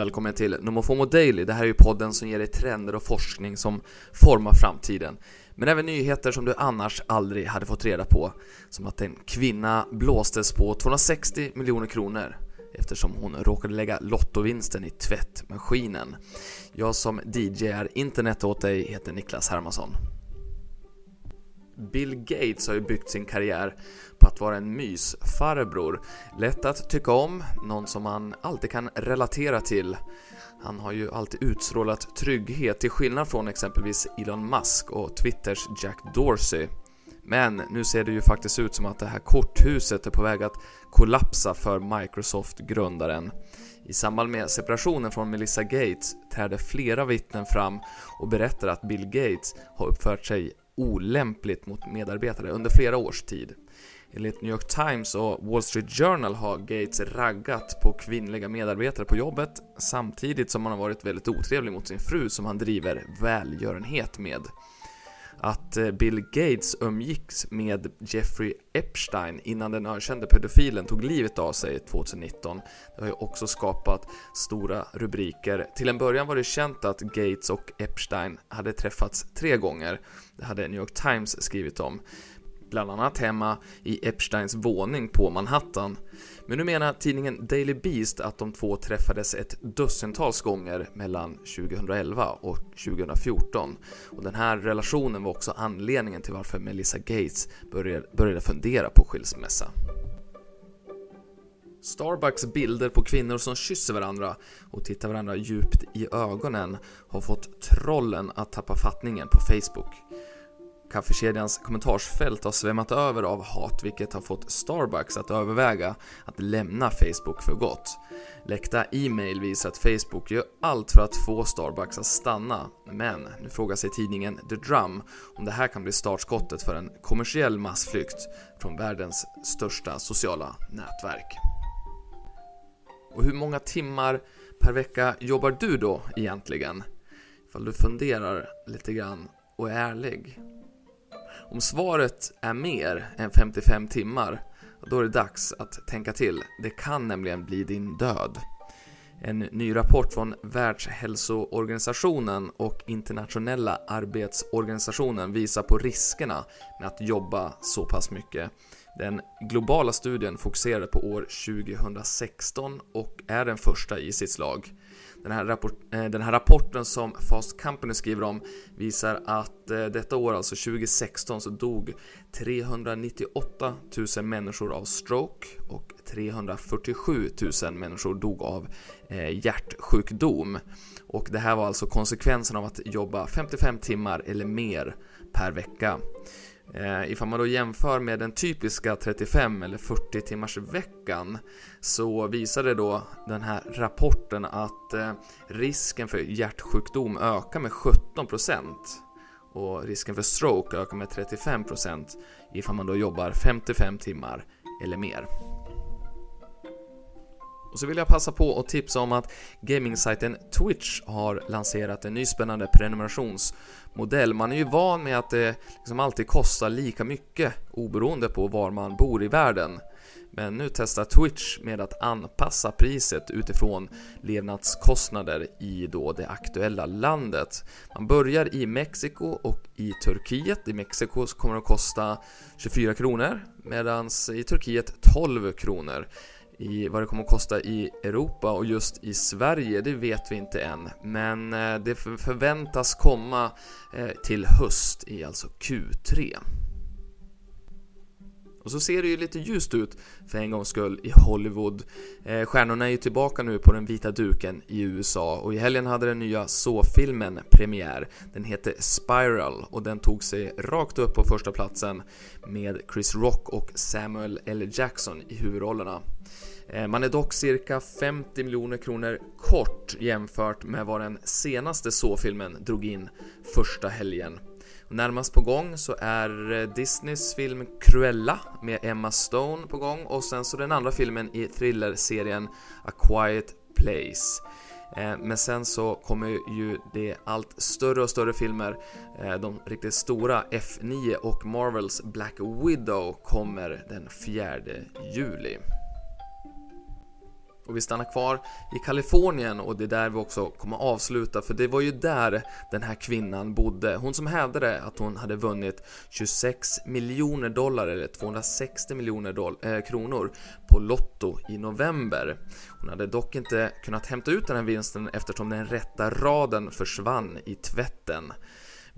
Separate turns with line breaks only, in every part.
Välkommen till Nomofomo Daily. Det här är ju podden som ger dig trender och forskning som formar framtiden. Men även nyheter som du annars aldrig hade fått reda på. Som att en kvinna blåstes på 260 miljoner kronor eftersom hon råkade lägga lottovinsten i tvättmaskinen. Jag som DJ är internet åt dig heter Niklas Hermansson. Bill Gates har ju byggt sin karriär på att vara en mysfarbror. Lätt att tycka om, någon som man alltid kan relatera till. Han har ju alltid utstrålat trygghet till skillnad från exempelvis Elon Musk och Twitters Jack Dorsey. Men nu ser det ju faktiskt ut som att det här korthuset är på väg att kollapsa för Microsoft-grundaren. I samband med separationen från Melissa Gates trädde flera vittnen fram och berättar att Bill Gates har uppfört sig olämpligt mot medarbetare under flera års tid. Enligt New York Times och Wall Street Journal har Gates raggat på kvinnliga medarbetare på jobbet samtidigt som han har varit väldigt otrevlig mot sin fru som han driver välgörenhet med. Att eh, Bill Gates umgicks med Jeffrey Epstein innan den ökände pedofilen tog livet av sig 2019 det har ju också skapat stora rubriker. Till en början var det känt att Gates och Epstein hade träffats tre gånger. Det hade New York Times skrivit om bland annat hemma i Epsteins våning på Manhattan. Men nu menar tidningen Daily Beast att de två träffades ett dussintals gånger mellan 2011 och 2014 och den här relationen var också anledningen till varför Melissa Gates började fundera på skilsmässa. Starbucks bilder på kvinnor som kysser varandra och tittar varandra djupt i ögonen har fått trollen att tappa fattningen på Facebook. Kaffekedjans kommentarsfält har svämmat över av hat vilket har fått Starbucks att överväga att lämna Facebook för gott. Läckta e-mail visar att Facebook gör allt för att få Starbucks att stanna, men nu frågar sig tidningen The Drum om det här kan bli startskottet för en kommersiell massflykt från världens största sociala nätverk. Och hur många timmar per vecka jobbar du då egentligen? Ifall du funderar lite grann och är ärlig. Om svaret är mer än 55 timmar, då är det dags att tänka till. Det kan nämligen bli din död. En ny rapport från Världshälsoorganisationen och Internationella arbetsorganisationen visar på riskerna med att jobba så pass mycket. Den globala studien fokuserade på år 2016 och är den första i sitt slag. Den här, rapport, eh, den här, rapporten som Fast Company skriver om visar att eh, detta år, alltså 2016, så dog 398 000 människor av stroke och 347 000 människor dog av eh, hjärtsjukdom. Och det här var alltså konsekvensen av att jobba 55 timmar eller mer per vecka. Eh, ifall man då jämför med den typiska 35 eller 40 timmars veckan så visade då den här rapporten att eh, risken för hjärtsjukdom ökar med 17% och risken för stroke ökar med 35% ifall man då jobbar 55 timmar eller mer. Och så vill jag passa på att tipsa om att gamingsajten Twitch har lanserat en ny spännande prenumerationsmodell. Man är ju van med att det liksom alltid kostar lika mycket oberoende på var man bor i världen. Men nu testar Twitch med att anpassa priset utifrån levnadskostnader i då det aktuella landet. Man börjar i Mexiko och i Turkiet. I Mexiko kommer det att kosta 24 kronor medan i Turkiet 12 kronor i vad det kommer att kosta i Europa och just i Sverige, det vet vi inte än. Men eh, det förväntas komma eh, till höst i alltså Q3. Och så ser det ju lite ljust ut för en gångs skull i Hollywood. Eh, stjärnorna är ju tillbaka nu på den vita duken i USA och i helgen hade den nya så-filmen premiär. Den heter Spiral och den tog sig rakt upp på första platsen med Chris Rock och Samuel L. Jackson i huvudrollerna. Eh, man är dock cirka 50 miljoner kronor kort jämfört med vad den senaste så-filmen drog in första helgen. Närmast på gång så är eh, Disneys film Cruella med Emma Stone på gång och sen så den andra filmen i thrillerserien A Quiet Place. Eh, men sen så kommer ju det allt större och större filmer. Eh, de riktigt stora F9 och Marvels Black Widow kommer den 4 juli. Och vi stannar kvar i Kalifornien och det är där vi också kommer avsluta för det var ju där den här kvinnan bodde. Hon som hävdade att hon hade vunnit 26 miljoner dollar eller 260 miljoner äh, kronor på Lotto i november. Hon hade dock inte kunnat hämta ut den här vinsten eftersom den rätta raden försvann i tvätten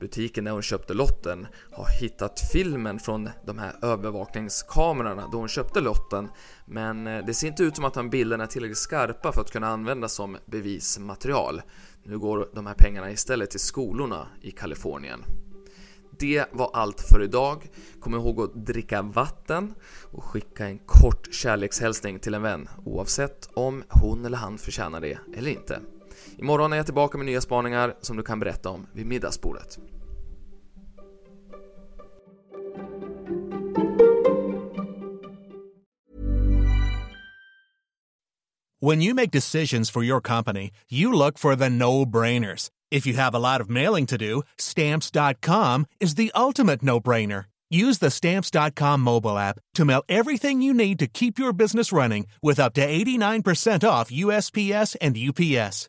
butiken där hon köpte lotten har hittat filmen från de här övervakningskamerorna då hon köpte lotten men eh, det ser inte ut som att de bilderna är tillräckligt skarpa för att kunna användas som bevismaterial. Nu går de här pengarna istället till skolorna i Kalifornien. Det var allt för idag. Kom ihåg att dricka vatten och skicka en kort kärlekshälsning till en vän oavsett om hon eller han förtjänar det eller inte. Imorgon är jag tillbaka med nya spaningar som du kan berätta om vid middagsbordet.
When you make decisions for your company, you look for the no-brainers. If you have a lot of mailing to do, stamps.com is the ultimate no-brainer. Use the stamps.com mobile app to mail everything you need to keep your business running with up to 89% off USPS and UPS.